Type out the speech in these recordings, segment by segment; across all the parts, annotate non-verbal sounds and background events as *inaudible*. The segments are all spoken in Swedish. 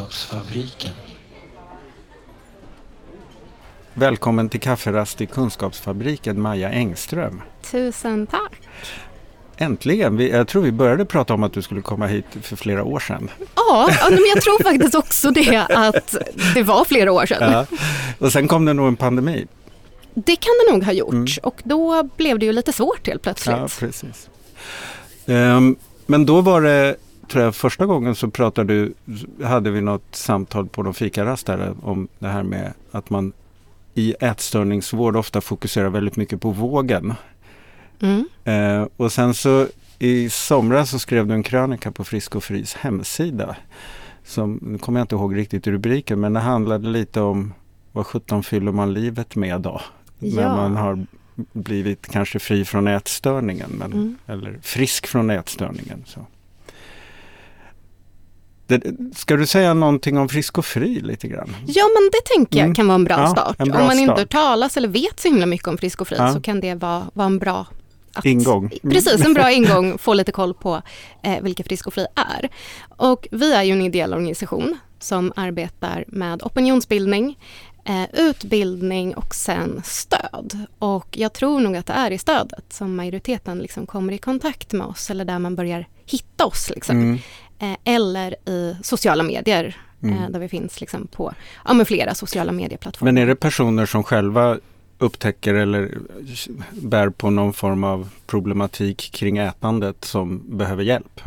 Kunskapsfabriken. Välkommen till Kafferast i Kunskapsfabriken, Maja Engström. Tusen tack. Äntligen! Vi, jag tror vi började prata om att du skulle komma hit för flera år sedan. Ja, men jag tror faktiskt också det att det var flera år sedan. Ja. Och sen kom det nog en pandemi. Det kan det nog ha gjort mm. och då blev det ju lite svårt helt plötsligt. Ja, precis. Um, men då var det, tror jag, första gången så pratade du, hade vi något samtal på någon fikarast där om det här med att man i ätstörningsvård ofta fokuserar väldigt mycket på vågen. Mm. Uh, och sen så i somras så skrev du en krönika på Frisk och Fris hemsida. Som, nu kommer jag inte ihåg riktigt rubriken, men det handlade lite om vad sjutton fyller man livet med då? Ja. När man har blivit kanske fri från ätstörningen men, mm. eller frisk från ätstörningen. Så. Det, ska du säga någonting om Frisk och Fri lite grann? Ja men det tänker jag mm. kan vara en bra ja, start. En bra om man start. inte talas eller vet så himla mycket om Frisk och Fri ja. så kan det vara, vara en bra att, ingång. Precis, en bra ingång, få lite koll på eh, vilka Frisk och Fri är. Och vi är ju en ideell organisation som arbetar med opinionsbildning, eh, utbildning och sen stöd. Och jag tror nog att det är i stödet som majoriteten liksom kommer i kontakt med oss eller där man börjar hitta oss. Liksom. Mm. Eh, eller i sociala medier mm. eh, där vi finns liksom på ja, med flera sociala medieplattformar. Men är det personer som själva upptäcker eller bär på någon form av problematik kring ätandet som behöver hjälp?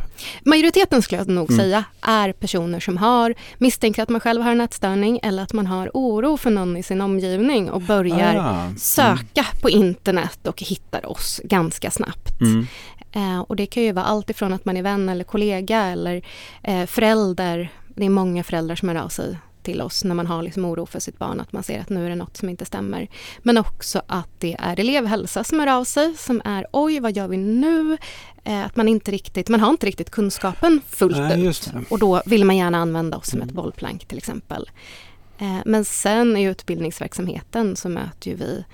Majoriteten skulle jag nog mm. säga är personer som har misstänker att man själv har en ätstörning eller att man har oro för någon i sin omgivning och börjar ah, mm. söka på internet och hittar oss ganska snabbt. Mm. Eh, och det kan ju vara allt ifrån att man är vän eller kollega eller eh, förälder. Det är många föräldrar som hör av sig till oss när man har liksom oro för sitt barn, att man ser att nu är det något som inte stämmer. Men också att det är elevhälsa som hör av sig, som är oj, vad gör vi nu? Eh, att man inte riktigt, man har inte riktigt kunskapen fullt Nej, ut. Och då vill man gärna använda oss som mm. ett bollplank till exempel. Eh, men sen i utbildningsverksamheten så möter ju vi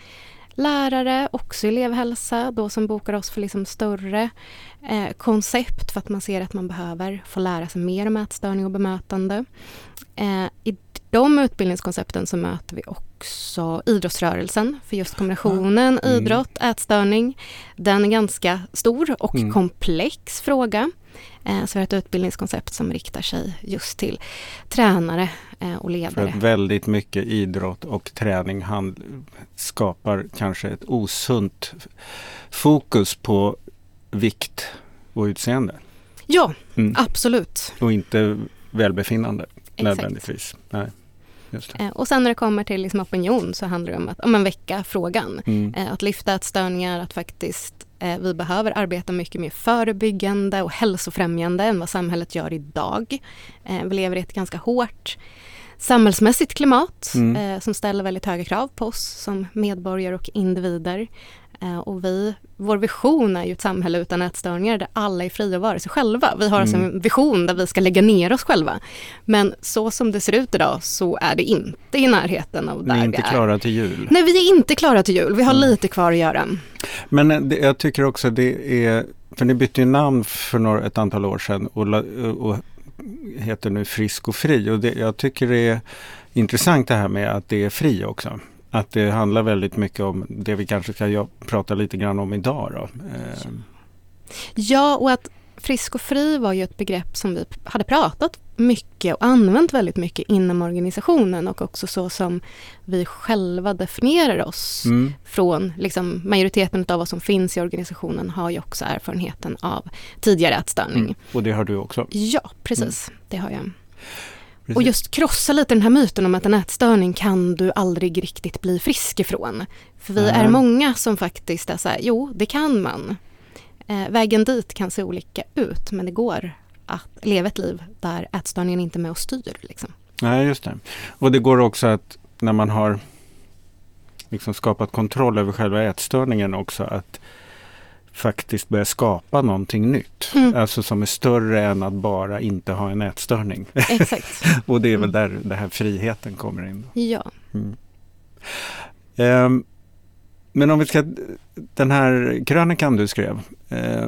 lärare, också elevhälsa, då som bokar oss för liksom större eh, koncept för att man ser att man behöver få lära sig mer om ätstörning och bemötande. Eh, I de utbildningskoncepten så möter vi också idrottsrörelsen för just kombinationen mm. idrott, ätstörning. Den är ganska stor och mm. komplex fråga. Eh, så vi har ett utbildningskoncept som riktar sig just till tränare eh, och ledare. För att väldigt mycket idrott och träning skapar kanske ett osunt fokus på vikt och utseende. Ja, mm. absolut. Och inte välbefinnande Exakt. nödvändigtvis. Nej. Eh, och sen när det kommer till liksom opinion så handlar det om att om en väcka frågan. Mm. Att lyfta ätstörningar, att faktiskt vi behöver arbeta mycket mer förebyggande och hälsofrämjande än vad samhället gör idag. Eh, vi lever i ett ganska hårt samhällsmässigt klimat mm. Eh, som ställer väldigt höga krav på oss som medborgare och individer. Eh, och vi, vår vision är ju ett samhälle utan ätstörningar där alla är fria att vara sig själva. Vi har alltså mm. en vision där vi ska lägga ner oss själva. Men så som det ser ut idag så är det inte i närheten av där vi är. Ni är inte klara till jul. Nej, vi är inte klara till jul. Vi har mm. lite kvar att göra. Men eh, det, jag tycker också det är, för ni bytte ju namn för några, ett antal år sedan och, och heter nu Frisk och Fri och det, jag tycker det är intressant det här med att det är fri också. Att det handlar väldigt mycket om det vi kanske ska prata lite grann om idag. Då. Ehm. Ja, och att frisk och fri var ju ett begrepp som vi hade pratat mycket och använt väldigt mycket inom organisationen och också så som vi själva definierar oss mm. från liksom, majoriteten av vad som finns i organisationen har ju också erfarenheten av tidigare ätstörning. Mm. Och det har du också? Ja, precis. Mm. Det har jag. Precis. Och just krossa lite den här myten om att en ätstörning kan du aldrig riktigt bli frisk ifrån. För vi är många som faktiskt är så här, jo det kan man. Eh, vägen dit kan se olika ut men det går att leva ett liv där ätstörningen inte är med och styr. Liksom. Nej, just det. Och det går också att när man har liksom skapat kontroll över själva ätstörningen också att faktiskt börja skapa någonting nytt. Mm. Alltså som är större än att bara inte ha en ätstörning. Exakt. *laughs* och det är väl där den här friheten kommer in. Ja. Mm. Um, men om vi ska, den här krönikan du skrev, uh,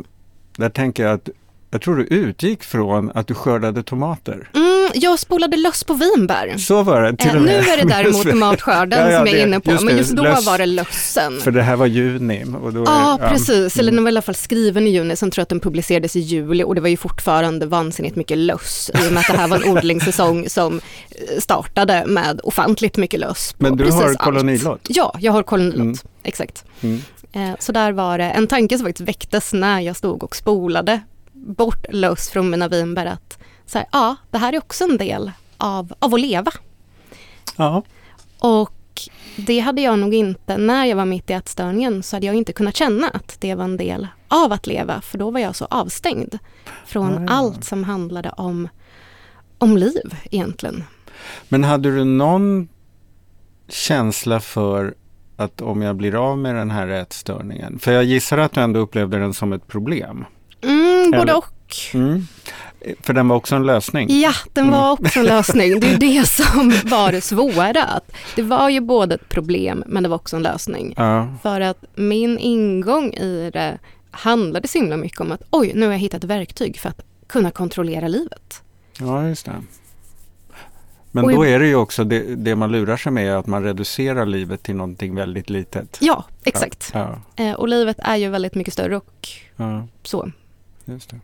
där tänker jag att jag tror du utgick från att du skördade tomater. Mm, jag spolade löss på vinbär. Så var det till Eh, och med. nu är det däremot *laughs* tomatskörden Ja, ja, som jag är inne på, just men just då löss. var det lössen. För det här var juni. Och då är, Ja, precis. Eller Mm. den var i alla fall skriven i juni, sen tror jag att den publicerades i juli och det var ju fortfarande vansinnigt mycket löss i och med att det här var en *laughs* odlingssäsong som eh, startade med ofantligt mycket löss. Men du har allt. kolonilott? Ja, jag har kolonilott, Mm. exakt. Mm. Eh, Så där var det en tanke som faktiskt väcktes när jag stod och spolade bort löss från mina vinbär att så här, ja, det här är också en del av, av att leva. Ja. Och det hade jag nog inte, när jag var mitt i ätstörningen så hade jag inte kunnat känna att det var en del av att leva för då var jag så avstängd från Ah, ja. allt som handlade om, om liv egentligen. Men hade du någon känsla för att om jag blir av med den här ätstörningen? För jag gissar att du ändå upplevde den som ett problem. Mm, både Eller- och. Mm. För den var också en lösning. Ja, den var också en lösning. Det är *laughs* det som var det svåra. Att Det var ju både ett problem men det var också en lösning. Ja. För att min ingång i det handlade så himla mycket om att oj, nu har jag hittat verktyg för att kunna kontrollera livet. ja, just det. Men då är det ju också det, det man lurar sig med är att man reducerar livet till någonting väldigt litet. Ja, exakt. Ja, Eh, och livet är ju väldigt mycket större och ja, så. just det.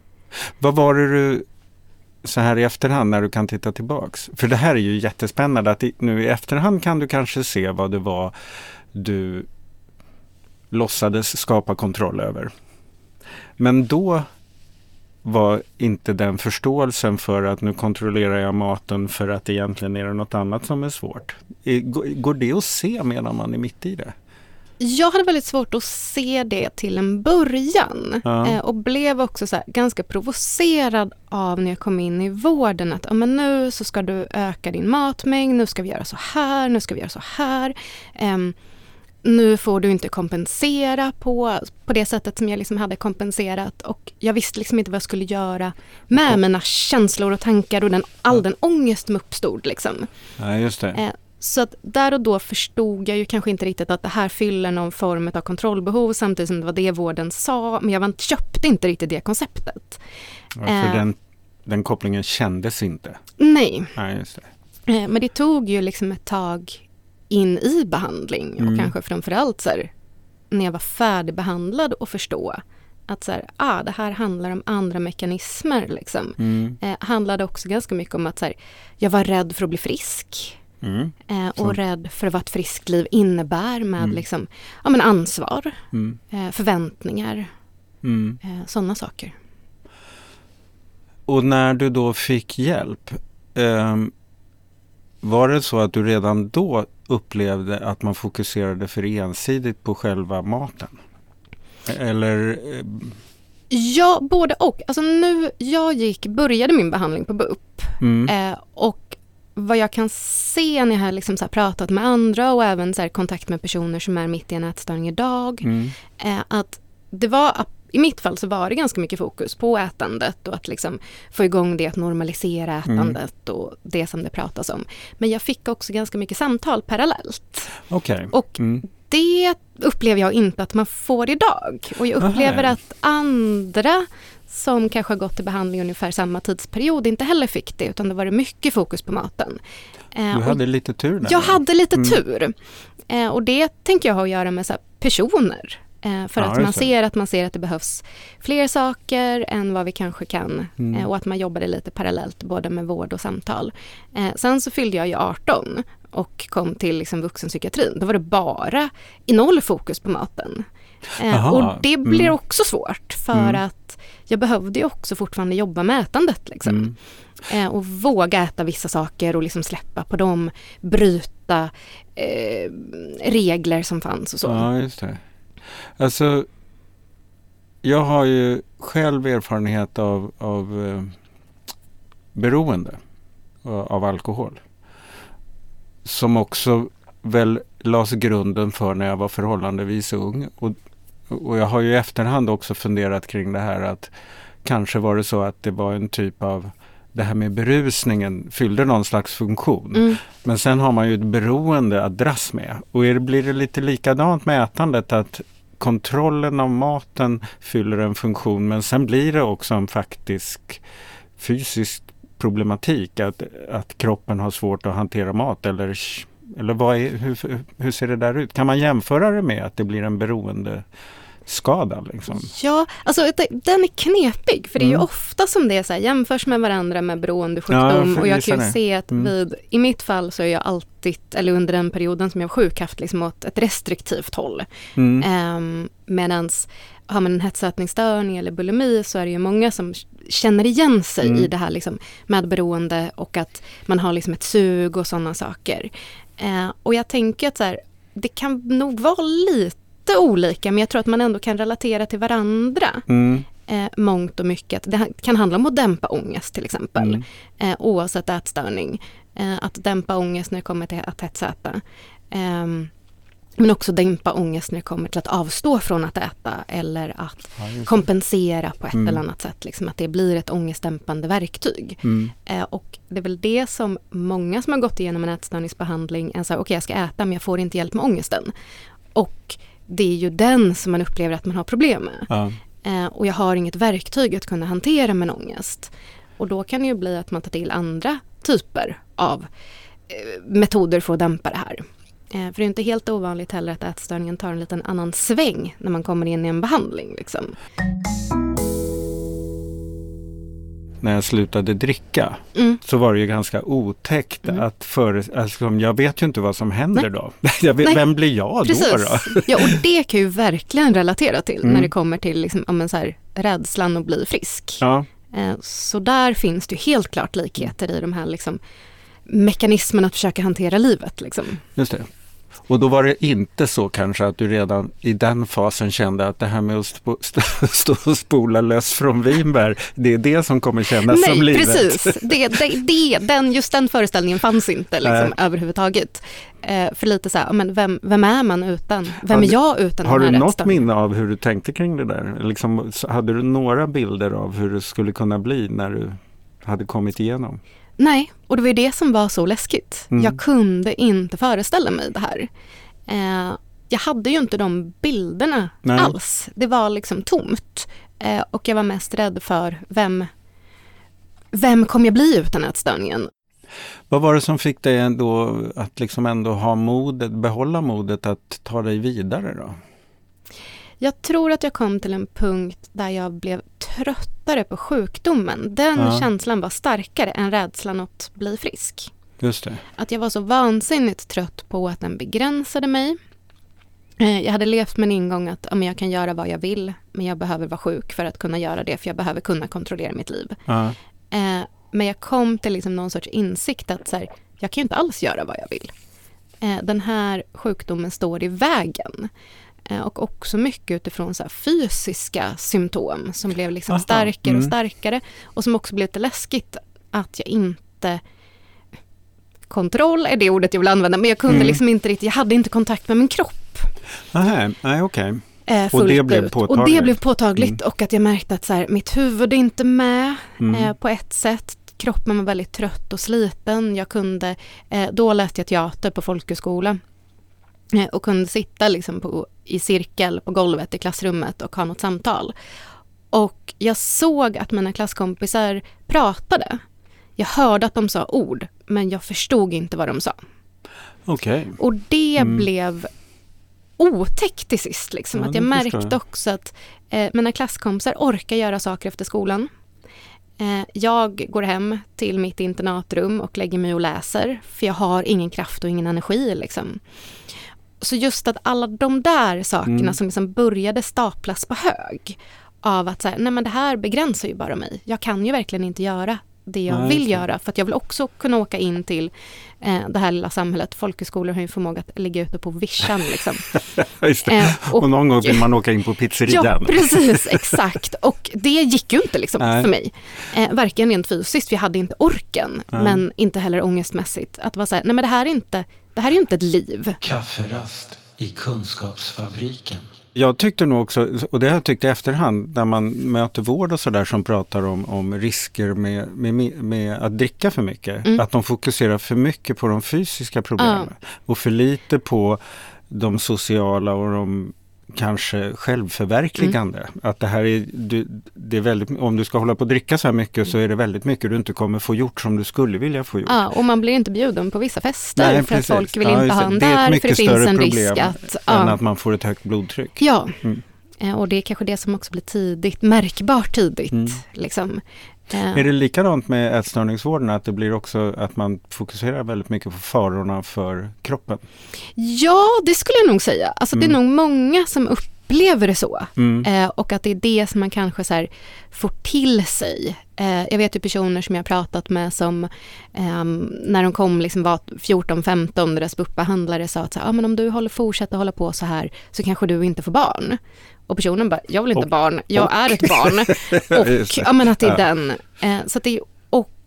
Vad var det du så här i efterhand när du kan titta tillbaks? För det här är ju jättespännande att nu i efterhand kan du kanske se vad det var du låtsades skapa kontroll över. Men då var inte den förståelsen för att nu kontrollerar jag maten för att egentligen är det något annat som är svårt. Går det att se medan man är mitt i det? Jag hade väldigt svårt att se det till en början Ja. eh, och blev också så ganska provocerad av när jag kom in i vården att ja, men nu så ska du öka din matmängd, nu ska vi göra så här, nu ska vi göra så här. Ehm, nu får du inte kompensera på, på det sättet som jag liksom hade kompenserat och jag visste liksom inte vad jag skulle göra med mina känslor och tankar och den, all den ångest som uppstod. Liksom. Nej, just det. Eh, Så att där och då förstod jag ju kanske inte riktigt att det här fyller någon form av kontrollbehov samtidigt som det var det vården sa. Men jag var, köpte inte riktigt det konceptet. Ja, för eh. den, den kopplingen kändes inte. Nej, Nej, just det. eh, men det tog ju liksom ett tag in i behandling och Mm. kanske framförallt så här, när jag var färdigbehandlad och förstå att så här, ah, det här handlar om andra mekanismer. Liksom. Mm. Eh, handlade också ganska mycket om att så här, jag var rädd för att bli frisk. Mm. Eh, Så. och rädd för vad ett friskt liv innebär med Mm. liksom, ja, men ansvar, Mm. eh, förväntningar, Mm. eh, sådana saker. Och när du då fick hjälp, ehm, var det så att du redan då upplevde att man fokuserade för ensidigt på själva maten? Eller, eh, Ja, både och. Alltså nu, jag gick, började min behandling på BUP mm, eh, och vad jag kan se när jag har liksom pratat med andra och även så kontakt med personer som är mitt i en ätstörning idag, mm, eh, att det var i mitt fall så var det ganska mycket fokus på ätandet och att liksom få igång det, att normalisera ätandet och det som det pratas om. Men jag fick också ganska mycket samtal parallellt. okej. Och Mm, det upplever jag inte att man får idag. Och jag upplever Aha. att andra som kanske har gått till behandling ungefär samma tidsperiod inte heller fick det utan det var det mycket fokus på maten. Eh, du och hade lite tur där. jag hade lite Mm. tur. Eh, och det tänker jag ha att göra med så personer. Eh, för Ja, att man ser att man ser att det behövs fler saker än vad vi kanske kan. Mm. Och att man jobbade lite parallellt både med vård och samtal. Sen så fyllde jag ju 18 och kom till liksom vuxenpsykiatrin. Då var det bara i noll fokus på maten. Eh, Aha, och det blir mm. också svårt för Mm. att jag behövde ju också fortfarande jobba med ätandet. Liksom. Mm. Eh, och våga äta vissa saker och liksom släppa på dem, bryta eh, regler som fanns och så. Ja, just det. Alltså, jag har ju själv erfarenhet av, av eh, beroende av av alkohol. Som också väl lades grunden för när jag var förhållandevis ung. Och, och jag har ju i efterhand också funderat kring det här att kanske var det så att det var en typ av det här med berusningen fyllde någon slags funktion. Mm. Men sen har man ju ett beroende att dras med. Och är det, blir det lite likadant med ätandet att kontrollen av maten fyller en funktion men sen blir det också en faktisk fysisk problematik att, att kroppen har svårt att hantera mat eller, eller vad är, hur, hur ser det där ut? Kan man jämföra det med att det blir en beroende skada? Liksom? Ja, alltså den är knepig för det är mm. ju ofta som det är så här, jämförs med varandra med beroendesjukdom ja, och jag kan ju se att mm. vid, i mitt fall så är jag alltid, eller under den perioden som jag var sjuk, haft liksom åt ett restriktivt håll. Mm. Um, ehm, Medan har man en hetsätningsstörning eller bulimi så är det ju många som känner igen sig mm. i det här liksom med beroende och att man har liksom ett sug och sådana saker. Uh, och jag tänker att så här, det kan nog vara lite olika men jag tror att man ändå kan relatera till varandra. Mm. Eh, mångt och mycket. Det kan handla om att dämpa ångest till exempel. Mm. Eh, oavsett ätstörning. Eh, att dämpa ångest när det kommer till att hetsäta. Eh, men också dämpa ångest när det kommer till att avstå från att äta eller att ja, kompensera på ett mm. eller annat sätt. Liksom att det blir ett ångestdämpande verktyg. Mm. Eh, och det är väl det som många som har gått igenom en ätstörningsbehandling är så här, okej okay, jag ska äta men jag får inte hjälp med ångesten. Och det är ju den som man upplever att man har problem med. Ja. Eh, och jag har inget verktyg att kunna hantera min ångest. Och då kan det ju bli att man tar till andra typer av eh, metoder för att dämpa det här. Eh, för det är inte helt ovanligt heller att ätstörningen tar en liten annan sväng när man kommer in i en behandling. Liksom när jag slutade dricka mm. så var det ju ganska otäckt mm. att före, alltså, jag vet ju inte vad som händer Nej. då. *laughs* Vet, vem blir jag Precis. då? då? ja och det kan ju verkligen relatera till mm. när det kommer till liksom, ja, så här, rädslan att bli frisk. Ja. Eh, så där finns det ju helt klart likheter i de här liksom, mekanismerna att försöka hantera livet. Liksom. Just det. Och då var det inte så kanske att du redan i den fasen kände att det här med att *laughs* stå, och spola lös från vinbär, det är det som kommer kännas Nej, som livet. Nej, precis. Det, det, det, den, just den föreställningen fanns inte liksom, överhuvudtaget. Eh, för lite så här, men vem, vem är man utan, vem är jag utan Har den här du något minne av hur du tänkte kring det där? Liksom, hade du några bilder av hur det skulle kunna bli när du hade kommit igenom? Nej, och det var ju det som var så läskigt. Mm. Jag kunde inte föreställa mig det här. Eh, jag hade ju inte de bilderna Nej. alls. Det var liksom tomt. Eh, och jag var mest rädd för vem, vem kommer jag bli utan ätstörningen? Vad var det som fick dig ändå att liksom ändå ha modet, behålla modet att ta dig vidare då? Jag tror att jag kom till en punkt där jag blev tröttare på sjukdomen. Den ja. känslan var starkare än rädslan att bli frisk. Just det. Att jag var så vansinnigt trött på att den begränsade mig. Eh, jag hade levt med en ingång att ja, jag kan göra vad jag vill, men jag behöver vara sjuk för att kunna göra det, för jag behöver kunna kontrollera mitt liv. Ja. Eh, men jag kom till liksom någon sorts insikt att så här, jag kan ju inte alls göra vad jag vill. Eh, den här sjukdomen står i vägen. Eh, och också mycket utifrån så fysiska symptom som blev liksom Aha. starkare mm. och starkare. Och som också blev lite läskigt att jag inte Kontroll är det ordet jag vill använda, men jag kunde mm. liksom inte riktigt, jag hade inte kontakt med min kropp. Nej, okej. Okay. Eh, och det blev påtagligt? Och det blev påtagligt mm. och att jag märkte att så här, mitt huvud är inte med mm. eh, på ett sätt. Kroppen var väldigt trött och sliten. Jag kunde, eh, då läste jag teater på folkhögskola Eh, och kunde sitta liksom på, i cirkel på golvet i klassrummet och ha något samtal. Och jag såg att mina klasskompisar pratade. Jag hörde att de sa ord, men jag förstod inte vad de sa. Okay. Och det mm. blev otäckt till sist. Liksom. Ja, att jag märkte jag. också att eh, mina klasskompisar orkar göra saker efter skolan. Eh, jag går hem till mitt internatrum och lägger mig och läser, för jag har ingen kraft och ingen energi. Liksom så just att alla de där sakerna mm. som liksom började staplas på hög av att säga, nej men det här begränsar ju bara mig. Jag kan ju verkligen inte göra det jag nej, vill göra för att jag vill också kunna åka in till eh, det här lilla samhället. Folkhögskolor har ju förmåga att ligga ute på vischan. Liksom. *laughs* eh, och, och, någon gång vill *laughs* man åka in på pizzerian. *laughs* Ja, precis, exakt. Och det gick ju inte liksom, för mig. Eh, varken rent fysiskt, jag hade inte orken, nej. men inte heller ångestmässigt. Att vara så här, nej men det här är inte det här är ju inte ett liv. Kafferast i Kunskapsfabriken. Jag tyckte nog också, och det har jag tyckt i efterhand, när man möter vård och sådär som pratar om, om risker med, med, med att dricka för mycket. Mm. Att de fokuserar för mycket på de fysiska problemen. Ja. Och för lite på de sociala och de kanske självförverkligande. Mm. Att det här är, du, det är väldigt, om du ska hålla på att dricka så här mycket så är det väldigt mycket du inte kommer få gjort som du skulle vilja få gjort. Ja, och man blir inte bjuden på vissa fester Nej, för precis. att folk vill ja, inte ha en där för det finns en risk att... Ja. än att man får ett högt blodtryck. Ja, mm. Eh, och det är kanske det som också blir tidigt, märkbart tidigt. Mm. Liksom. Är det likadant med ätstörningsvården, att det blir också att man fokuserar väldigt mycket på farorna för kroppen? Ja, det skulle jag nog säga. Alltså mm. det är mm. nog många som upplever det så. Mm. Eh, och att det är det som man kanske så här, får till sig. Eh, jag vet ju personer som jag pratat med som eh, när de kom liksom var 14-15, deras BUP-behandlare sa att så här, ah, men om du håller, fortsätter hålla på så här så kanske du inte får barn. Och personen bara, jag vill inte och, barn, jag och. är ett barn. *laughs* och ja, men att det är ja. den. Eh, så det,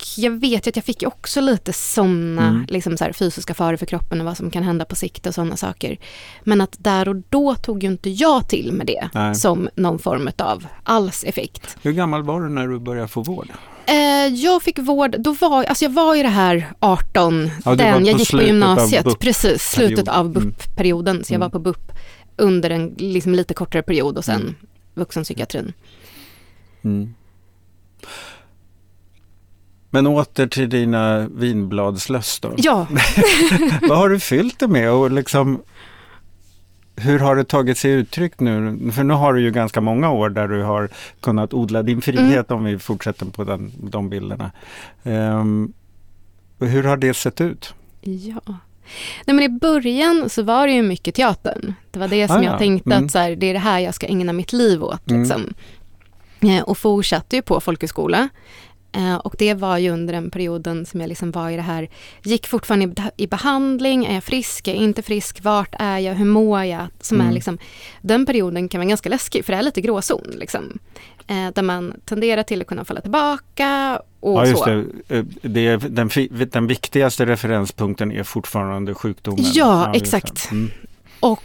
och jag vet ju att jag fick också lite sådana mm. liksom så här, fysiska faror för kroppen och vad som kan hända på sikt och sådana saker. Men att där och då tog ju inte jag till med det Nej. som någon form av alls effekt. Hur gammal var du när du började få vård? Eh, jag fick vård, då var, alltså jag var i det här 18, ja, den, jag gick på gymnasiet, precis, slutet av BUP-perioden, mm. så jag var mm. på BUP under en liksom lite kortare period och sen mm. vuxenpsykiatrin. Mm. Men åter till dina vinbladslöss då. Ja. *laughs* Vad har du fyllt det med och liksom hur har det tagit sig uttryck nu? För nu har du ju ganska många år där du har kunnat odla din frihet mm. om vi fortsätter på den, de bilderna. Um, hur har det sett ut? Ja. Nej, men I början så var det ju mycket teatern. Det var det som ah, jag ja. tänkte mm. att så här, det är det här jag ska ägna mitt liv åt. Mm. Liksom. Eh, och fortsatte ju på folkhögskola. Eh, och det var ju under den perioden som jag liksom var i det här, gick fortfarande i behandling, är jag frisk, är jag inte frisk, vart är jag, hur mår jag? Som mm. är liksom, den perioden kan vara ganska läskig för det är lite gråzon. Liksom. Eh, där man tenderar till att kunna falla tillbaka och ja, just så. Det. Eh, det är, den, den viktigaste referenspunkten är fortfarande sjukdomen. Ja, ja exakt. Mm. Och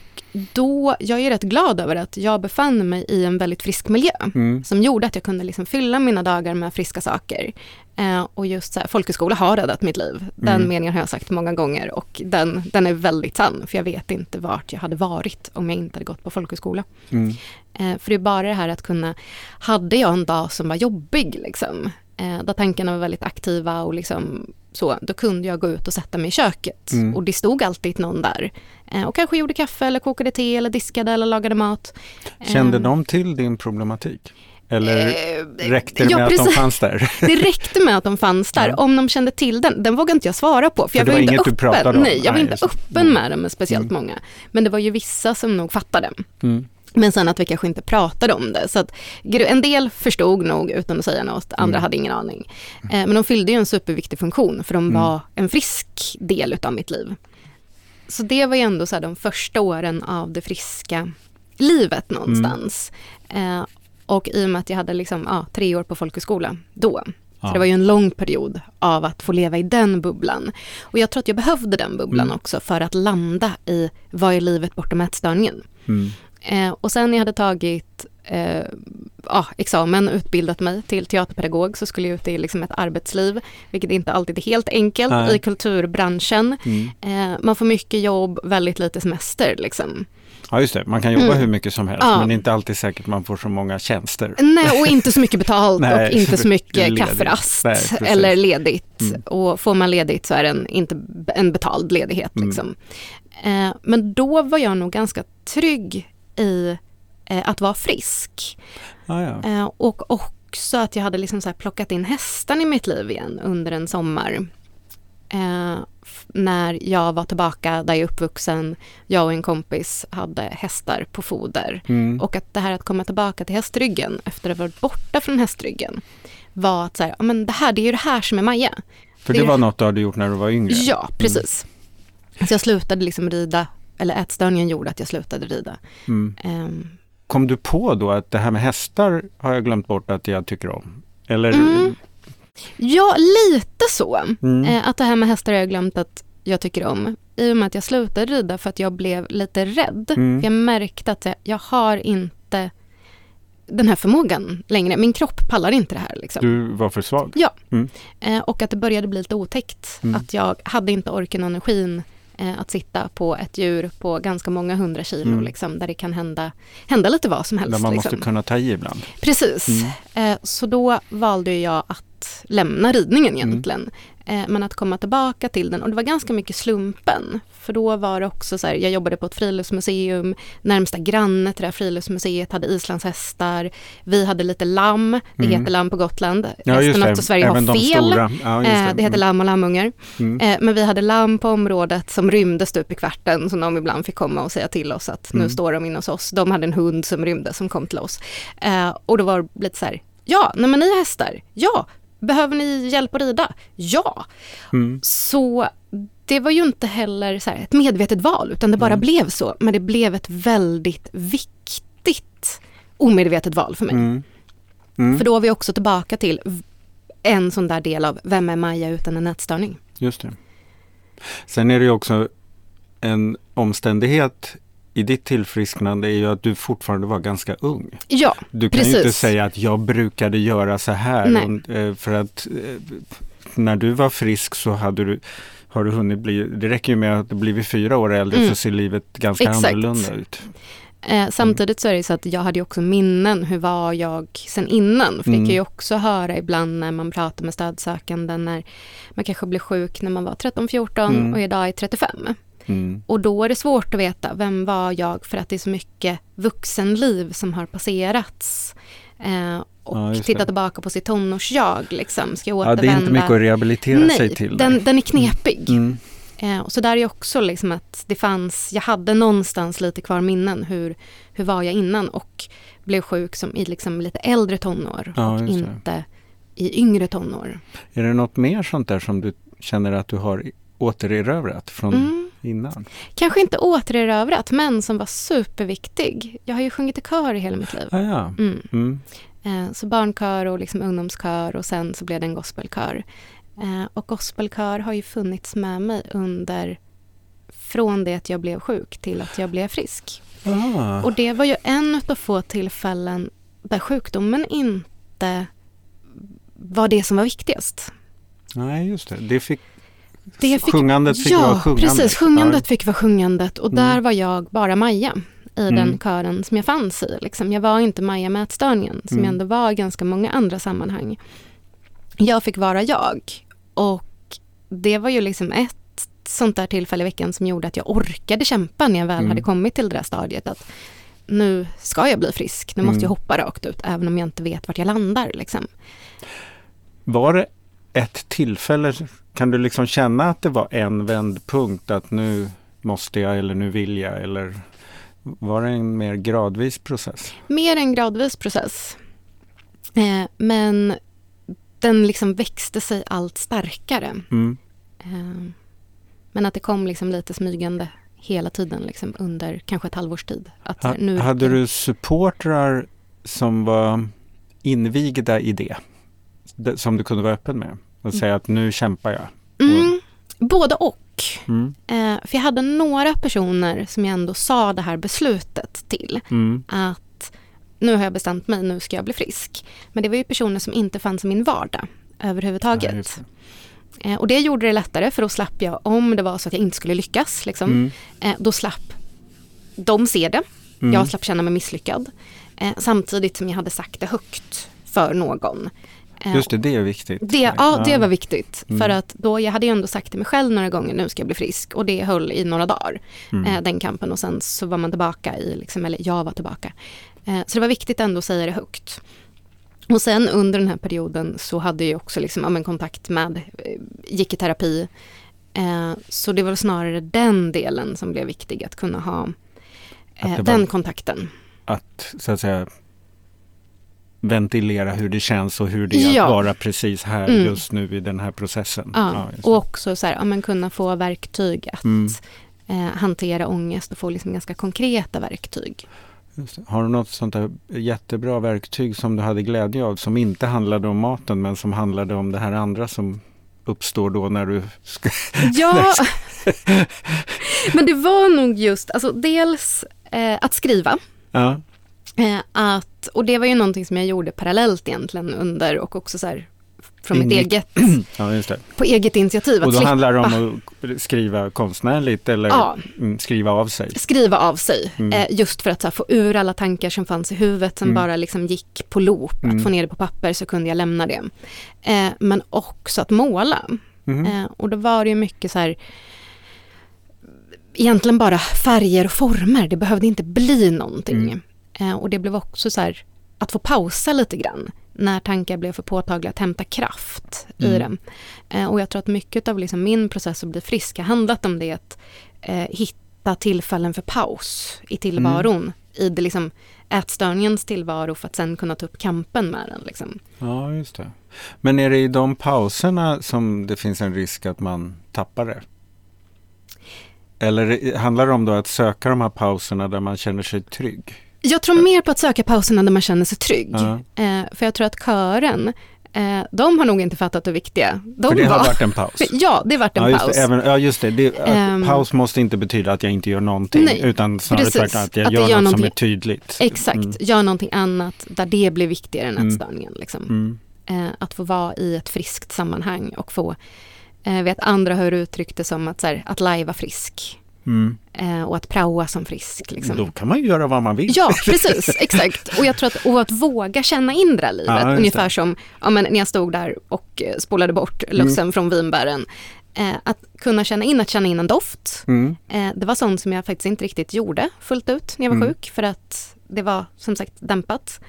då, jag är rätt glad över att jag befann mig i en väldigt frisk miljö mm. som gjorde att jag kunde liksom fylla mina dagar med friska saker. Eh, och just så här, folkhögskola har räddat mitt liv. Den mm. meningen har jag sagt många gånger och den, den är väldigt sann för jag vet inte vart jag hade varit om jag inte hade gått på folkhögskola. Mm. Eh, för det är bara det här att kunna, hade jag en dag som var jobbig liksom, eh, där tankarna var väldigt aktiva och liksom så, då kunde jag gå ut och sätta mig i köket. Mm. Och det stod alltid någon där. Eh, och kanske gjorde kaffe eller kokade te eller diskade eller lagade mat. Kände eh, de till din problematik? Eller eh, räckte det med ja, att de fanns där? *laughs* Det räckte med att de fanns där. Ja. Om de kände till den, den vågade inte jag svara på. För, för jag var, inte öppen. Nej, jag var Nej, inte öppen med den med speciellt mm. många. Men det var ju vissa som nog fattade. Mm. Men sen att vi kanske inte pratade om det. Så att en del förstod nog utan att säga något, andra mm. hade ingen aning. Men de fyllde ju en superviktig funktion för de mm. var en frisk del utav mitt liv. Så det var ju ändå så de första åren av det friska livet någonstans. Mm. Eh, och i och med att jag hade liksom, ja, tre år på folkhögskola då. Så det var ju en lång period av att få leva i den bubblan. Och jag tror att jag behövde den bubblan mm. också för att landa i vad är livet bortom ätstörningen. Mm. Eh, och sen när jag hade tagit eh, ja, examen, utbildat mig till teaterpedagog så skulle jag ut i liksom ett arbetsliv, vilket inte alltid är helt enkelt Nej. i kulturbranschen. Mm. Eh, man får mycket jobb, väldigt lite semester. Liksom. Ja just det, man kan jobba mm. hur mycket som helst ja. men det är inte alltid säkert man får så många tjänster. Nej och inte så mycket betalt *laughs* Nej, och inte så *laughs* mycket kafferast Nej, eller ledigt. Mm. Och får man ledigt så är det en, inte en betald ledighet. Mm. Liksom. Eh, men då var jag nog ganska trygg i att vara frisk. Ah, ja. eh, och också att jag hade liksom så plockat in hästar i mitt liv igen under en sommar. Eh, när jag var tillbaka där jag är uppvuxen, jag och en kompis hade hästar på foder. Mm. Och att det här att komma tillbaka till hästryggen efter att ha varit borta från hästryggen var att så här, men det här, det är ju det här som är Maja. För det, det var något du hade gjort när du var yngre? Ja, precis. Mm. Så jag slutade liksom rida eller ätstörningen gjorde att jag slutade rida. Mm. Um. Kom du på då att det här med hästar har jag glömt bort att jag tycker om? Eller? Mm. Ja, lite så. Mm. Eh, att det här med hästar har jag glömt att jag tycker om. I och med att jag slutade rida för att jag blev lite rädd. Mm. För jag märkte att jag har inte den här förmågan längre. Min kropp pallar inte det här. Liksom. Du var för svag? Ja. Mm. Eh, och att det började bli lite otäckt. Mm. Att jag hade inte orken och energin att sitta på ett djur på ganska många hundra kilo, Mm. liksom, där det kan hända, hända lite vad som helst. Där man liksom. måste kunna ta i ibland. Precis. Mm. Eh, så då valde jag att lämna ridningen Mm. egentligen. Eh, men att komma tillbaka till den och det var ganska mycket slumpen. För då var det också så här, jag jobbade på ett friluftsmuseum, närmsta granne till det här friluftsmuseet hade islandshästar, vi hade lite lamm, det Mm. heter lamm på Gotland. Ja, just Resten det. av Sverige Även har de fel. stora. Ja, Eh, det heter lamm och lammungar. Mm. Eh, men vi hade lamm på området som rymde stup i kvarten som de ibland fick komma och säga till oss att nu Mm. står de inne hos oss. De hade en hund som rymde som kom till oss. Och då var det lite så här, ja, nej men ni hästar, ja. Behöver ni hjälp att rida? Ja. Mm. Så det var ju inte heller så här ett medvetet val utan det bara Mm. blev så. Men det blev ett väldigt viktigt omedvetet val för mig. Mm. Mm. För då var vi också tillbaka till en sån där del av vem är Maja utan en nätstörning? Just det. Sen är det ju också en omständighet i ditt tillfrisknande är ju att du fortfarande var ganska ung. Ja, Du kan ju inte Precis. säga att jag brukade göra så här. Nej. Eh, för att eh, när du var frisk så hade du har du hunnit bli, det räcker ju med att du blivit fyra år äldre Mm. så ser livet ganska Exakt. annorlunda ut. Eh, samtidigt så är det så att jag hade ju också minnen, hur var jag sen innan? För det kan ju också höra ibland när man pratar med stödsökande när man kanske blev sjuk när man var 13-14 Mm. och idag är 35. Mm. Och då är det svårt att veta, vem var jag? För att det är så mycket vuxenliv som har passerats. Eh, och Ja, titta tillbaka på sitt tonårsjag, liksom. Ska jag Ja, det är inte mycket att rehabilitera sig Nej, till. den, den är knepig. Mm. Eh, och så där är också liksom att det fanns, jag hade någonstans lite kvar minnen, hur, hur var jag innan och blev sjuk som i liksom lite äldre tonår Ja, och det. inte i yngre tonår. Är det något mer sånt där som du känner att du har återerövrat från Mm. Innan? Kanske inte återerövrat, men som var superviktig. Jag har ju sjungit i kör i hela mitt liv. Ah, ja. Mm. Mm. Eh, så barnkör och liksom ungdomskör och sen så blev det en gospelkör. Eh, och gospelkör har ju funnits med mig under från det att jag blev sjuk till att jag blev frisk. Ah. Och det var ju en av få tillfällen där sjukdomen inte var det som var viktigast. Nej, just det. det fick, Det fick, sjungandet fick ja, vara sjungandet. precis. Sjungandet fick vara sjungandet och där Mm. var jag bara Maja i Mm. den kören som jag fanns i. Liksom. Jag var inte Maja med ätstörningen som Mm. jag ändå var i ganska många andra sammanhang. Jag fick vara jag och det var ju liksom ett sånt där tillfälle i veckan som gjorde att jag orkade kämpa när jag väl Mm. hade kommit till det där stadiet att nu ska jag bli frisk, nu måste Mm. jag hoppa rakt ut även om jag inte vet vart jag landar. Liksom. Var det ett tillfälle, kan du liksom känna att det var en vändpunkt att nu måste jag eller nu vill jag eller var det en mer gradvis process? Mer en gradvis process. Eh, men den liksom växte sig allt starkare. Mm. Eh, men att det kom liksom lite smygande hela tiden liksom under kanske ett halvårs tid. Att Ha, nu hade du supportrar som var invigda i det? Som du kunde vara öppen med och säga att nu kämpar jag? Mm, både och. Mm. Eh, för jag hade några personer som jag ändå sa det här beslutet till. Mm. Att nu har jag bestämt mig, nu ska jag bli frisk. Men det var ju personer som inte fanns i min vardag överhuvudtaget. Ja. Eh, och det gjorde det lättare för då slapp jag, om det var så att jag inte skulle lyckas, liksom, Mm. eh, då slapp de se det. Mm. Jag slapp känna mig misslyckad. Eh, samtidigt som jag hade sagt det högt för någon. Eh, Just det, det är viktigt. det, ja, det var viktigt. Mm. För att då, jag hade ju ändå sagt till mig själv några gånger, nu ska jag bli frisk. Och det höll i några dagar, Mm. eh, den kampen. Och sen så var man tillbaka i, liksom, eller jag var tillbaka. Eh, så det var viktigt ändå att säga det högt. Och sen under den här perioden så hade jag också liksom, ja, men kontakt med, gick i terapi. Eh, så det var snarare den delen som blev viktig, att kunna ha Att var- den kontakten. Att så att säga ventilera hur det känns och hur det är Ja. att vara precis här Mm. just nu i den här processen. Ja, det. och också så här, ja, men kunna få verktyg att Mm. eh, hantera ångest och få liksom ganska konkreta verktyg. Har du något sånt där jättebra verktyg som du hade glädje av som inte handlade om maten men som handlade om det här andra som uppstår då när du ska... Ja, *laughs* *laughs* men det var nog just, alltså dels eh, att skriva. Ja. Eh, att, och det var ju någonting som jag gjorde parallellt egentligen under och också så här från mitt eget, *clears throat* Ja, på eget initiativ. Och då slippa handlar det om att skriva konstnärligt eller Ja. mm, skriva av sig. skriva av sig. Mm. Eh, just för att här, få ur alla tankar som fanns i huvudet som Mm. bara liksom gick på loop. Mm. Att få ner det på papper så kunde jag lämna det. Eh, men också att måla. Mhm. Eh, och då var det ju mycket så här egentligen bara färger och former. Det behövde inte bli någonting. Eh, och det blev också så här att få pausa lite grann när tankar blev för påtagliga, att hämta kraft i Mm. dem. Eh, och jag tror att mycket av liksom min process att bli frisk har handlat om det att eh, hitta tillfällen för paus i tillvaron. Mm. I det liksom ätstörningens tillvaro för att sen kunna ta upp kampen med den. Liksom. Ja, just det. Men är det i de pauserna som det finns en risk att man tappar det? Eller handlar det om då att söka de här pauserna där man känner sig trygg? Jag tror mer på att söka pauserna där man känner sig trygg. Ja. Eh, för jag tror att kören, eh, de har nog inte fattat hur viktiga de För det var. har varit en paus. *laughs* Ja, det har varit en Ja just, paus. det, även, ja, just det. det Ehm. paus måste inte betyda att jag inte gör någonting. Nej, utan snarare tvärtom att jag Att det gör, gör något som är tydligt. Exakt, Mm. gör någonting annat där det blir viktigare än Mm. ätstörningen. Liksom. Mm. Eh, att få vara i ett friskt sammanhang och få, eh, vet andra har uttryckt det som att, så här, att lajva frisk Mm. eh, och att praoa som frisk. Liksom. Då kan man ju göra vad man vill. Ja, precis, exakt. Och jag tror att, och att våga känna in det här livet, Ja, ungefär det. som ja, men när jag stod där och eh, spolade bort lussen Mm. från vinbären. Eh, att kunna känna in, att känna in en doft. Mm. Eh, det var sånt som jag faktiskt inte riktigt gjorde fullt ut när jag var Mm. sjuk, för att det var som sagt dämpat.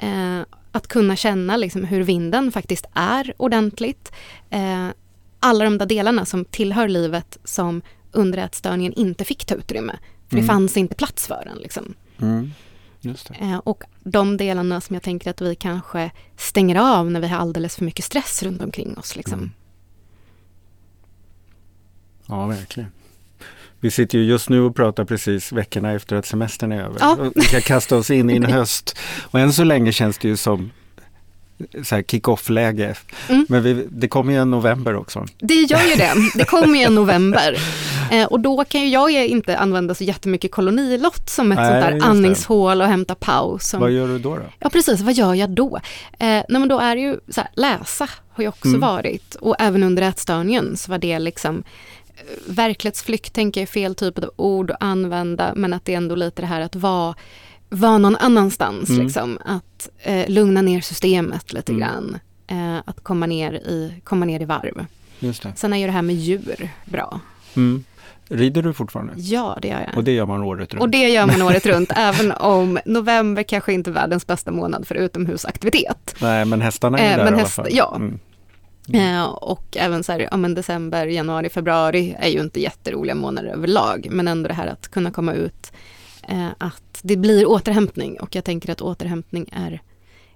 Eh, att kunna känna liksom hur vinden faktiskt är ordentligt. Eh, alla de där delarna som tillhör livet som under ätstörningen inte fick ta utrymme. För Mm. det fanns inte plats för den. Liksom. Mm. Eh, och de delarna som jag tänker att vi kanske stänger av när vi har alldeles för mycket stress runt omkring oss. Liksom. Mm. Ja, verkligen. Vi sitter ju just nu och pratar precis veckorna efter att semestern är över. Ja. Vi ska kasta oss in i en *laughs* höst. Och än så länge känns det ju som kick-off-läge. Mm. Men vi, det kommer ju en november också. Det gör ju det. Det kommer ju en *laughs* november. Eh, och då kan ju jag inte använda så jättemycket kolonilott som ett Nej, sånt där andningshål och hämta paus. Som, Vad gör du då? då? Ja precis, vad gör jag då? Eh, nej men då är det ju så här, läsa har ju också Mm. varit och även under ätstörningen så var det liksom eh, verklighetsflykt tänker jag är fel typ av ord att använda men att det är ändå lite det här att vara vara någon annanstans Mm. liksom. Att eh, lugna ner systemet lite Mm. grann. Eh, att komma ner, i, komma ner i varv. Just det. Sen är ju det här med djur bra. Mm. Rider du fortfarande? Ja, det gör jag. Och det gör man året runt? Och det gör man året runt, *laughs* även om november kanske inte är världens bästa månad för utomhusaktivitet. Nej, men hästarna är Eh, där men i alla fall. ja. Mm. Eh, och även så här, ja men december, januari, februari är ju inte jätteroliga månader överlag. Men ändå det här att kunna komma ut, att det blir återhämtning. Och jag tänker att återhämtning är,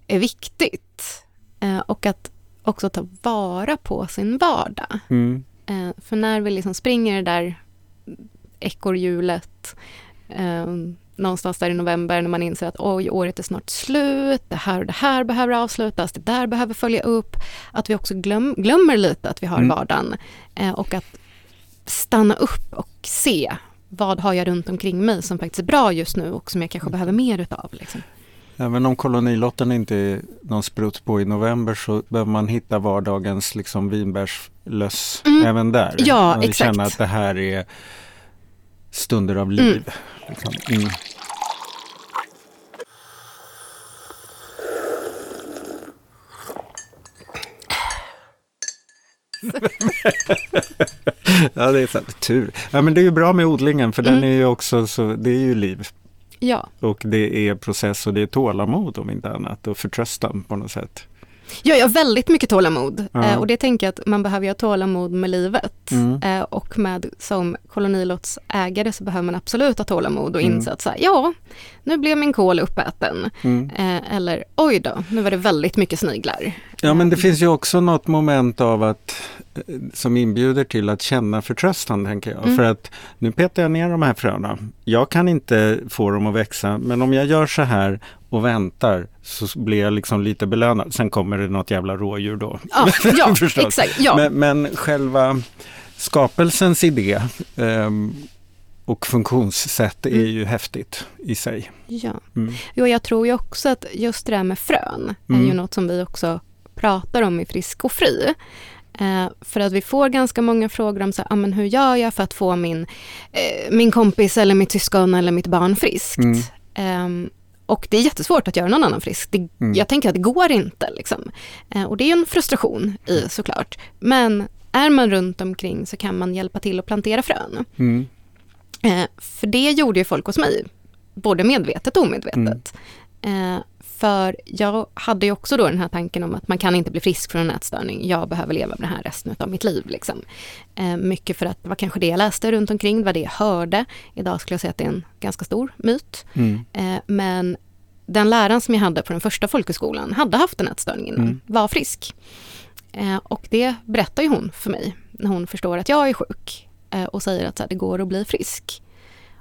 är viktigt. Eh, och att också ta vara på sin vardag. Mm. Eh, för när vi liksom springer det där ekorrhjulet eh, någonstans där i november när man inser att oj, året är snart slut, det här och det här behöver avslutas, det där behöver följa upp. Att vi också glöm, glömmer lite att vi har Mm. vardagen eh, och att stanna upp och se vad har jag runt omkring mig som faktiskt är bra just nu och som jag kanske behöver mer utav. Liksom. Även om kolonilotten inte är någon sprutt på i november så behöver man hitta vardagens liksom vinbärslöss Mm. även där. Ja, exakt. känna att det här är stunder av liv. Liksom. Mm. *laughs* ja, det är sant. Tur. Ja, men det är ju bra med odlingen för den Mm. är ju också så, det är ju liv. Ja. Och det är process och det är tålamod om inte annat och förtröstan på något sätt. Ja, jag har väldigt mycket tålamod eh, och det tänker jag att man behöver ha tålamod med livet. Mm. Eh, och med som kolonilottsägare så behöver man absolut ha tålamod och Mm. inse att så här, ja, nu blev min kål uppäten. Mm. Eh, eller oj då, nu var det väldigt mycket sniglar. Ja men det finns ju också något moment av att som inbjuder till att känna förtröstan tänker jag. Mm. För att nu petar jag ner de här fröna. Jag kan inte få dem att växa men om jag gör så här och väntar så blir jag liksom lite belönad. Sen kommer det något jävla rådjur då. Ja, ja *laughs* exakt. Ja. Men, men själva skapelsens idé ehm, och funktionssätt är Mm. ju häftigt i sig. ja. Mm. Jo, jag tror ju också att just det där med frön är Mm. ju något som vi också pratar om i Frisk och Fri. Eh, för att vi får ganska många frågor om så här, ah, men hur gör jag för att få min, eh, min kompis eller mitt syskon eller mitt barn friskt. Mm. Eh, och det är jättesvårt att göra någon annan frisk. Det, mm. Jag tänker att det går inte. Liksom. Eh, och det är en frustration i såklart. Men är man runt omkring så kan man hjälpa till att plantera frön. Mm. Eh, för det gjorde ju folk hos mig, både medvetet och omedvetet. Mm. För jag hade ju också då den här tanken om att man kan inte bli frisk från en ätstörning. Jag behöver leva med det här resten av mitt liv. Liksom. Eh, mycket för att det var kanske det jag läste runt omkring, det var det jag hörde. Idag skulle jag säga att det är en ganska stor myt. Mm. Eh, men den läraren som jag hade på den första folkhögskolan hade haft en ätstörning innan, mm. var frisk. Eh, och det berättar ju hon för mig när hon förstår att jag är sjuk och säger att så här, det går att bli frisk.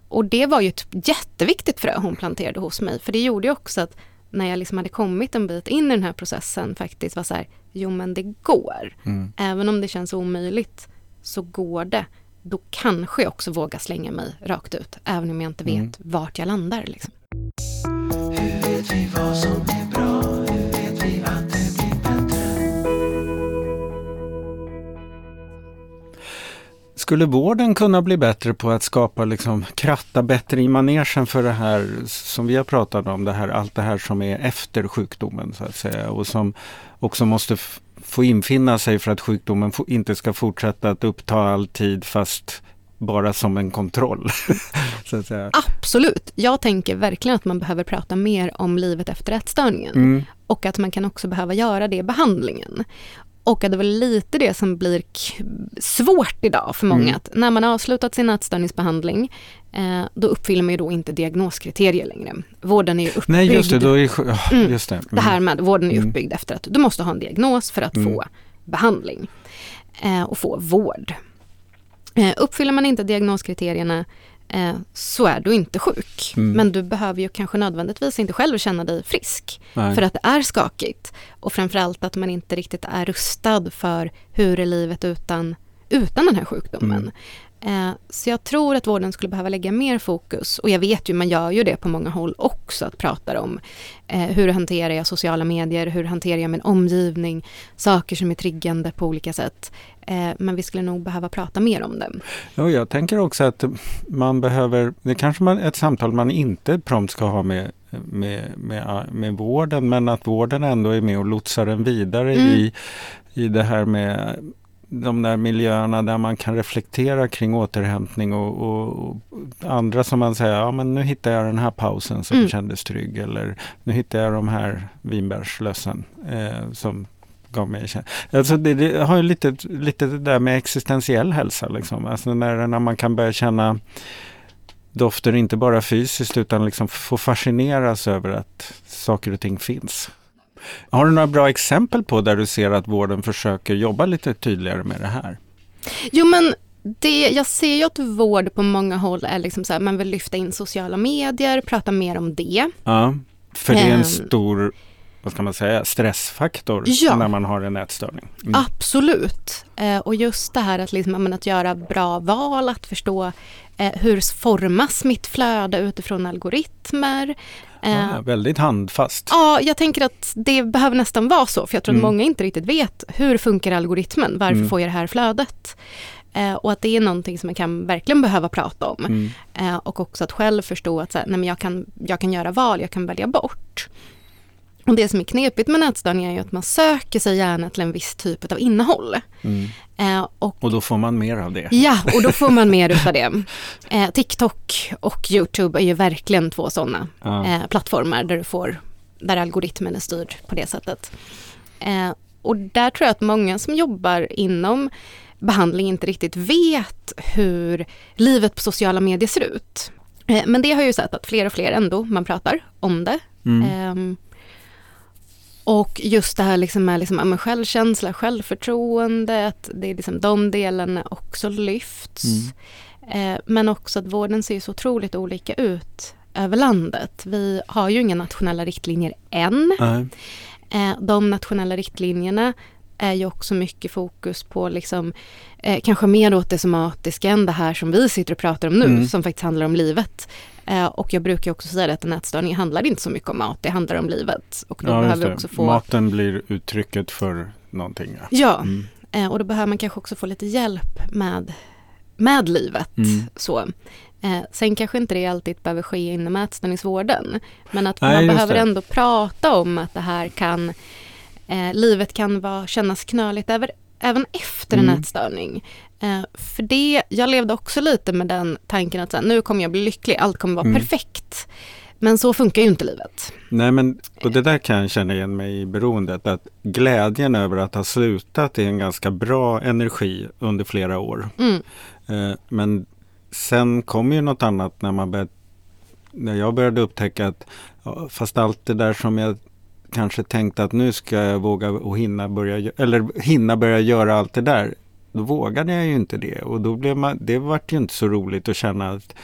Och det var ju ett jätteviktigt frö hon planterade hos mig för det gjorde ju också att när jag liksom hade kommit en bit in i den här processen faktiskt var så här, jo men det går. Mm. Även om det känns omöjligt så går det. Då kanske jag också vågar slänga mig rakt ut, även om jag inte vet mm. vart jag landar. Liksom. Skulle vården kunna bli bättre på att skapa, liksom, kratta bättre i manegen för det här som vi har pratat om, det här, allt det här som är efter sjukdomen så att säga och som också måste få infinna sig för att sjukdomen inte ska fortsätta att uppta all tid fast bara som en kontroll. *laughs* Absolut. Jag tänker verkligen att man behöver prata mer om livet efter ätstörningen. Mm. Och att man kan också behöva göra det i behandlingen. Och att det var lite det som blir svårt idag för många. Mm. Att när man har avslutat sin ätstörningsbehandling eh, då uppfyller man ju då inte diagnoskriterier längre. Vården är ju uppbyggd. Nej, just det. Då är, oh, just det. Mm. det här med vården är mm. uppbyggd efter att du måste ha en diagnos för att få mm. behandling eh, och få vård. Eh, uppfyller man inte diagnoskriterierna eh, så är du inte sjuk. Mm. Men du behöver ju kanske nödvändigtvis inte själv känna dig frisk. Nej. För att det är skakigt. Och framförallt att man inte riktigt är rustad för hur är livet utan, utan den här sjukdomen. Eh, så jag tror att vården skulle behöva lägga mer fokus och jag vet ju, man gör ju det på många håll också, att prata om eh, hur hanterar jag sociala medier, hur hanterar jag min omgivning, saker som är triggande på olika sätt. Eh, men vi skulle nog behöva prata mer om det. Ja, jag tänker också att man behöver, det kanske man, ett samtal man inte prompt ska ha med med, med, med vården men att vården ändå är med och lotsar en vidare mm. i, i det här med de där miljöerna där man kan reflektera kring återhämtning och, och, och andra som man säger, ja men nu hittade jag den här pausen som mm. kändes trygg eller nu hittade jag de här vinbärslössen eh, som gav mig alltså det, det, har ju lite, lite det där med existentiell hälsa liksom. Alltså när, när man kan börja känna dofter inte bara fysiskt utan liksom få fascineras över att saker och ting finns. Har du några bra exempel på där du ser att vården försöker jobba lite tydligare med det här? Jo men det, jag ser ju att vård på många håll är liksom så här, man vill lyfta in sociala medier, prata mer om det. Ja, för det är en ehm. stor vad ska man säga, stressfaktor ja. när man har en ätstörning. Mm. Absolut. Eh, och just det här att, liksom, att göra bra val, att förstå eh, hur formas mitt flöde utifrån algoritmer. Eh, ja, väldigt handfast. Ja, jag tänker att det behöver nästan vara så, för jag tror mm. att många inte riktigt vet hur funkar algoritmen, varför mm. får jag det här flödet? Eh, och att det är någonting som man kan verkligen behöva prata om. Mm. Eh, och också att själv förstå att så här, nej, men jag, kan, jag kan göra val, jag kan välja bort. Och det som är knepigt med nätstörningar är att man söker sig gärna till en viss typ av innehåll. Mm. Eh, och, och, då får man mer av det. Ja, och då får man *laughs* mer av det. Eh, TikTok och Youtube är ju verkligen två sådana ja. eh, plattformar där du får, där algoritmen är styrd på det sättet. Eh, och där tror jag att många som jobbar inom behandling inte riktigt vet hur livet på sociala medier ser ut. Eh, men det har jag ju sett att fler och fler ändå, man pratar om det. Mm. Och just det här liksom med liksom, självkänsla, självförtroende, att det är liksom de delarna också lyfts. Mm. Eh, men också att vården ser så otroligt olika ut över landet. Vi har ju inga nationella riktlinjer än. Mm. Eh, de nationella riktlinjerna är ju också mycket fokus på liksom, eh, kanske mer åt det somatiska än det här som vi sitter och pratar om nu, mm. som faktiskt handlar om livet. Eh, och jag brukar också säga att en ätstörning handlar inte så mycket om mat, det handlar om livet. Och då ja, behöver vi också få... Maten blir uttrycket för någonting. Ja, ja mm. eh, och då behöver man kanske också få lite hjälp med, med livet. Mm. Så. Eh, sen kanske inte det alltid behöver ske inom ätstörningsvården. Men att Nej, man behöver det. ändå prata om att det här kan, eh, livet kan vara, kännas knöligt över, även efter mm. en ätstörning. Eh, för det, jag levde också lite med den tanken att så här, nu kommer jag bli lycklig, allt kommer vara mm. perfekt. Men så funkar ju inte livet. Nej men, och det där kan jag känna igen mig i beroendet. Att glädjen över att ha slutat är en ganska bra energi under flera år. Mm. Eh, men sen kommer ju något annat när man började, när jag började upptäcka att fast allt det där som jag kanske tänkte att nu ska jag våga och hinna börja, eller hinna börja göra allt det där. Då vågade jag ju inte det och då blev man, det vart ju inte så roligt att känna att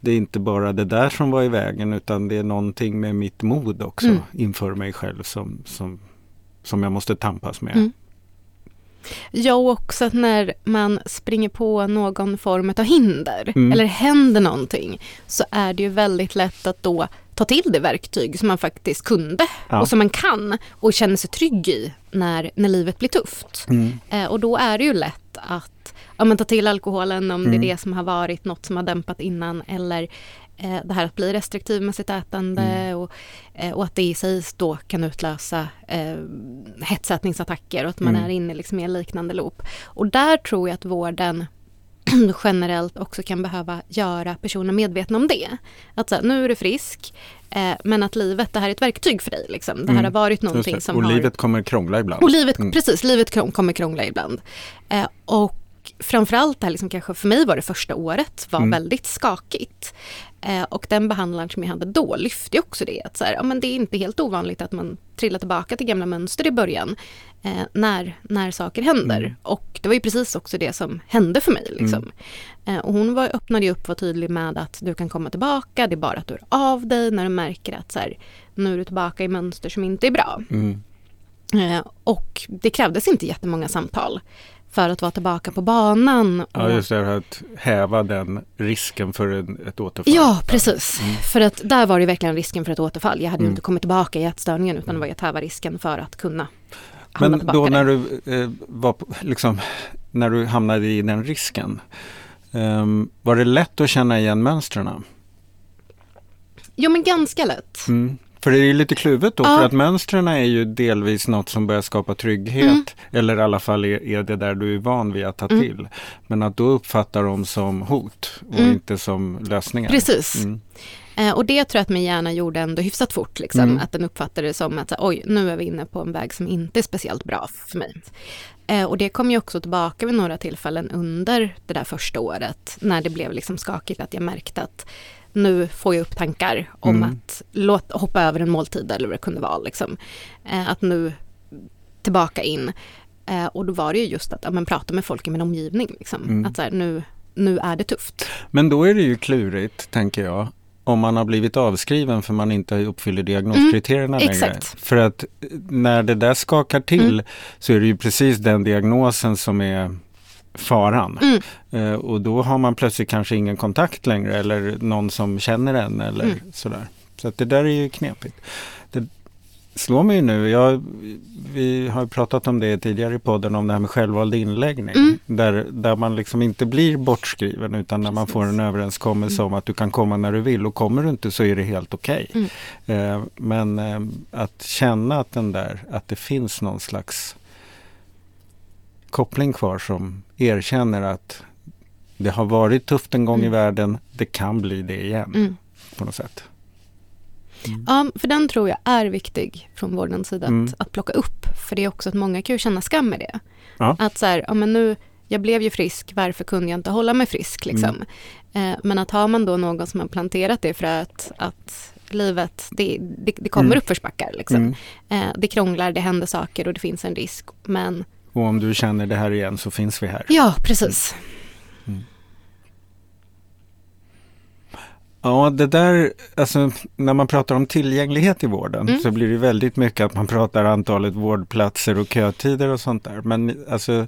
det är inte bara det där som var i vägen utan det är någonting med mitt mod också mm. inför mig själv som, som, som jag måste tampas med. Mm. Ja, och också att när man springer på någon form av hinder mm. eller händer någonting så är det ju väldigt lätt att då ta till det verktyg som man faktiskt kunde ja. och som man kan och känner sig trygg i när, när livet blir tufft. Mm. Eh, och då är det ju lätt att ja, men ta till alkoholen om mm. det är mm. det som har varit något som har dämpat innan eller eh, det här att bli restriktiv med sitt ätande mm. och, eh, och, att det i sig då kan utlösa eh, hetsätningsattacker och att man mm. är inne liksom i en liknande loop. Och där tror jag att vården *clears throat* generellt också kan behöva göra personer medvetna om det. Att så här, nu är du frisk, eh, men att livet, det här är ett verktyg för dig. Liksom. Det här mm. har varit någonting som och har... Livet kommer krångla ibland. Och livet, mm. Precis, livet kommer krångla ibland. Eh, och framförallt det här, liksom, kanske för mig var det första året, var mm. väldigt skakigt. Eh, och den behandlaren som jag hade då lyfte också det. Att så här, ja, men det är inte helt ovanligt att man trillar tillbaka till gamla mönster i början. Eh, när, när saker händer. Mm. Och det var ju precis också det som hände för mig. Liksom. Mm. Eh, och hon var, öppnade upp och var tydlig med att du kan komma tillbaka. Det är bara att du hör av dig när du märker att så här, nu är du tillbaka i mönster som inte är bra. Mm. Eh, och det krävdes inte jättemånga samtal för att vara tillbaka på banan. Ja, just det, att häva den risken för en, ett återfall. Ja, precis. Mm. För att där var det verkligen risken för ett återfall. Jag hade mm. inte kommit tillbaka i ätstörningen utan det var att häva risken för att kunna Men då när du, eh, var, liksom, när du hamnade i den risken, eh, var det lätt att känna igen mönstren? Jo, men ganska lätt. Mm. För det är lite kluvet då, ja. för att mönstren är ju delvis något som börjar skapa trygghet. Mm. Eller i alla fall är, är, det där du är van vid att ta mm. till. Men att då uppfatta dem som hot och mm. inte som lösningar. Precis. Mm. Eh, och det tror jag att min hjärna gjorde ändå hyfsat fort. Liksom, mm. Att den uppfattade det som att oj, nu är vi inne på en väg som inte är speciellt bra för mig. Eh, och det kom ju också tillbaka vid några tillfällen under det där första året när det blev liksom skakigt att jag märkte att nu får jag upp tankar om mm. att låt, hoppa över en måltid eller vad det kunde vara. Liksom. Eh, att nu tillbaka in. Eh, och då var det ju just att ja, men, prata med folk i min omgivning. Liksom. Mm. Att så här, nu, nu är det tufft. Men då är det ju klurigt, tänker jag, om man har blivit avskriven för man inte uppfyller diagnoskriterierna mm, längre. För att när det där skakar till mm. så är det ju precis den diagnosen som är faran. Mm. Eh, och då har man plötsligt kanske ingen kontakt längre eller någon som känner en eller mm. sådär. Så att det där är ju knepigt. Det slår mig nu, jag, vi har pratat om det tidigare i podden om det här med självvald inläggning. Mm. Där, där man liksom inte blir bortskriven utan när man får en överenskommelse om att du kan komma när du vill och kommer du inte så är det helt okej. Okay. Mm. Eh, men eh, att känna att den där, att det finns någon slags koppling kvar som erkänner att det har varit tufft en gång mm. i världen, det kan bli det igen mm. på något sätt. Mm. Ja, för den tror jag är viktig från vårdens sida att, mm. att plocka upp. För det är också att många kan ju känna skam med det. Ja. Att så här, ja men nu, jag blev ju frisk, varför kunde jag inte hålla mig frisk liksom? Mm. Eh, men att har man då någon som har planterat det fröet att livet, det, det, det kommer mm. uppförsbackar liksom. Mm. Eh, det krånglar, det händer saker och det finns en risk. Men och om du känner det här igen så finns vi här. Ja, precis. Mm. Ja, det där, alltså när man pratar om tillgänglighet i vården Mm. så blir det väldigt mycket att man pratar antalet vårdplatser och kötider och sånt där. Men alltså,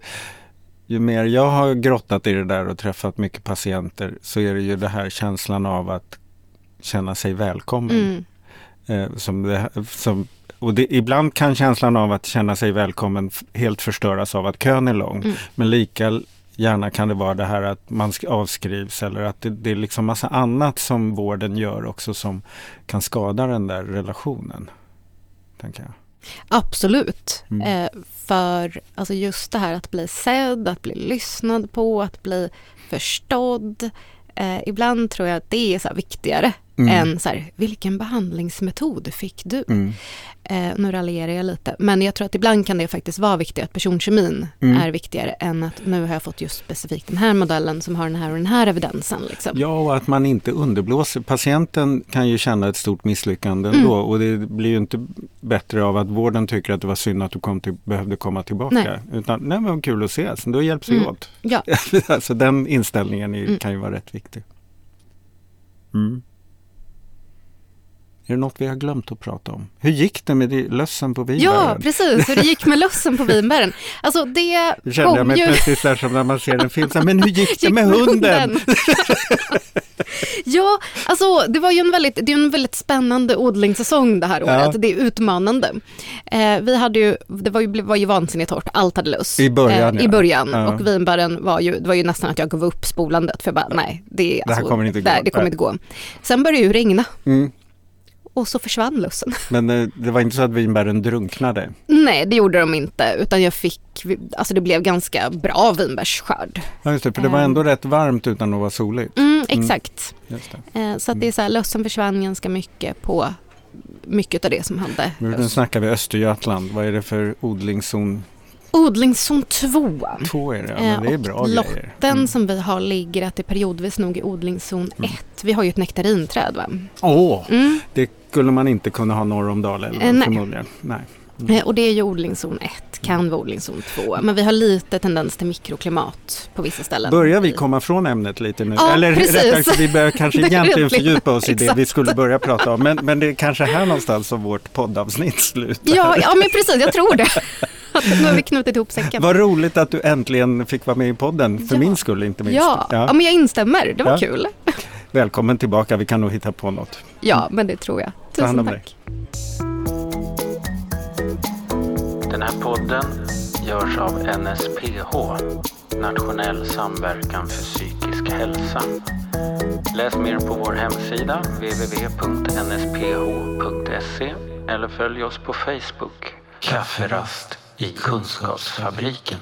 ju mer jag har grottat i det där och träffat mycket patienter så är det ju det här känslan av att känna sig välkommen. Mm. Eh, som det, som, och det, ibland kan känslan av att känna sig välkommen helt förstöras av att kön är lång. Mm. Men lika gärna kan det vara det här att man avskrivs eller att det, det är liksom massa annat som vården gör också som kan skada den där relationen. Tänker jag. Absolut. Mm. Eh, för alltså just det här att bli sedd, att bli lyssnad på, att bli förstådd. Eh, ibland tror jag att det är så viktigare Mm. än så här, vilken behandlingsmetod fick du? Mm. Eh, nu raljerar jag lite, men jag tror att ibland kan det faktiskt vara viktigt att personkemin Mm. är viktigare än att nu har jag fått just specifikt den här modellen som har den här och den här evidensen. Liksom. Ja, och att man inte underblåser. Patienten kan ju känna ett stort misslyckande Mm. ändå och det blir ju inte bättre av att vården tycker att det var synd att du kom till, behövde komma tillbaka. Nej. Utan, nej men vad kul att ses, då hjälps vi Mm. åt. Ja, *laughs* alltså den inställningen är, Mm. kan ju vara rätt viktig. Är det något vi har glömt att prata om? Hur gick det med det- lössen på ja vinbären? precis. Hur det gick med lössen på vinbären. Alltså det Nu kände jag mig ju... plötsligt där som när man ser en film. Men hur gick det gick med hunden? ja, alltså det var ju en väldigt, det är en väldigt spännande odlingssäsong det här Ja. året. Det är utmanande. Eh, vi hade ju, det var ju, var ju vansinnigt hårt, allt hade löss. I början, Eh, ja. I början. Ja. Och vinbären var ju, det var ju nästan att jag gav upp spolandet för jag bara nej, det, är Det här alltså, kommer inte gå. Nej, det kommer inte gå. Sen började det ju regna Mm. Och så försvann lössen. *laughs* Men eh, det var inte så att vinbären drunknade? nej, det gjorde de inte, utan jag fick, alltså det blev ganska bra vinbärsskörd. Ja, just det, för det var Ehm. ändå rätt varmt utan att vara soligt. Mm, exakt. Just det. Eh, så att det är så här, lössen försvann ganska mycket på mycket av det som hade Nu, snackar vi Östergötland. Vad är det för odlingszon? Odlingszon 2. Två är det, ja, Eh, men det är och bra lotten grejer. Den Mm. som vi har ligger att det periodvis nog är odlingszon 1. Vi har ju ett nektarinträd va? Åh, Mm. det skulle man inte kunna ha norr om Dalälven Eh, nej. förmodligen. Nej. Eh, Och det är ju odlingszon 1, kan vara odlingszon 2. Men vi har lite tendens till mikroklimat på vissa ställen. Börjar vi komma från ämnet lite nu? Ja, Eller precis. rättare vi börjar kanske *laughs* egentligen fördjupa oss i det vi skulle börja prata om. Men, men det är kanske här någonstans som vårt poddavsnitt slutar. Ja, ja, men precis, jag tror det. *laughs* *laughs* Nu har vi knutit ihop säcken. Vad roligt att du äntligen fick vara med i podden, för Ja. min skull inte minst. Ja, ja. men jag instämmer. Det var Ja. kul. *laughs* Välkommen tillbaka, vi kan nog hitta på något. Ja, men det tror jag. Tusen tack. Den här podden görs av NSPH, Nationell samverkan för psykisk hälsa. Läs mer på vår hemsida www.nsph.se eller följ oss på Facebook. Kafferast i Kunskapsfabriken.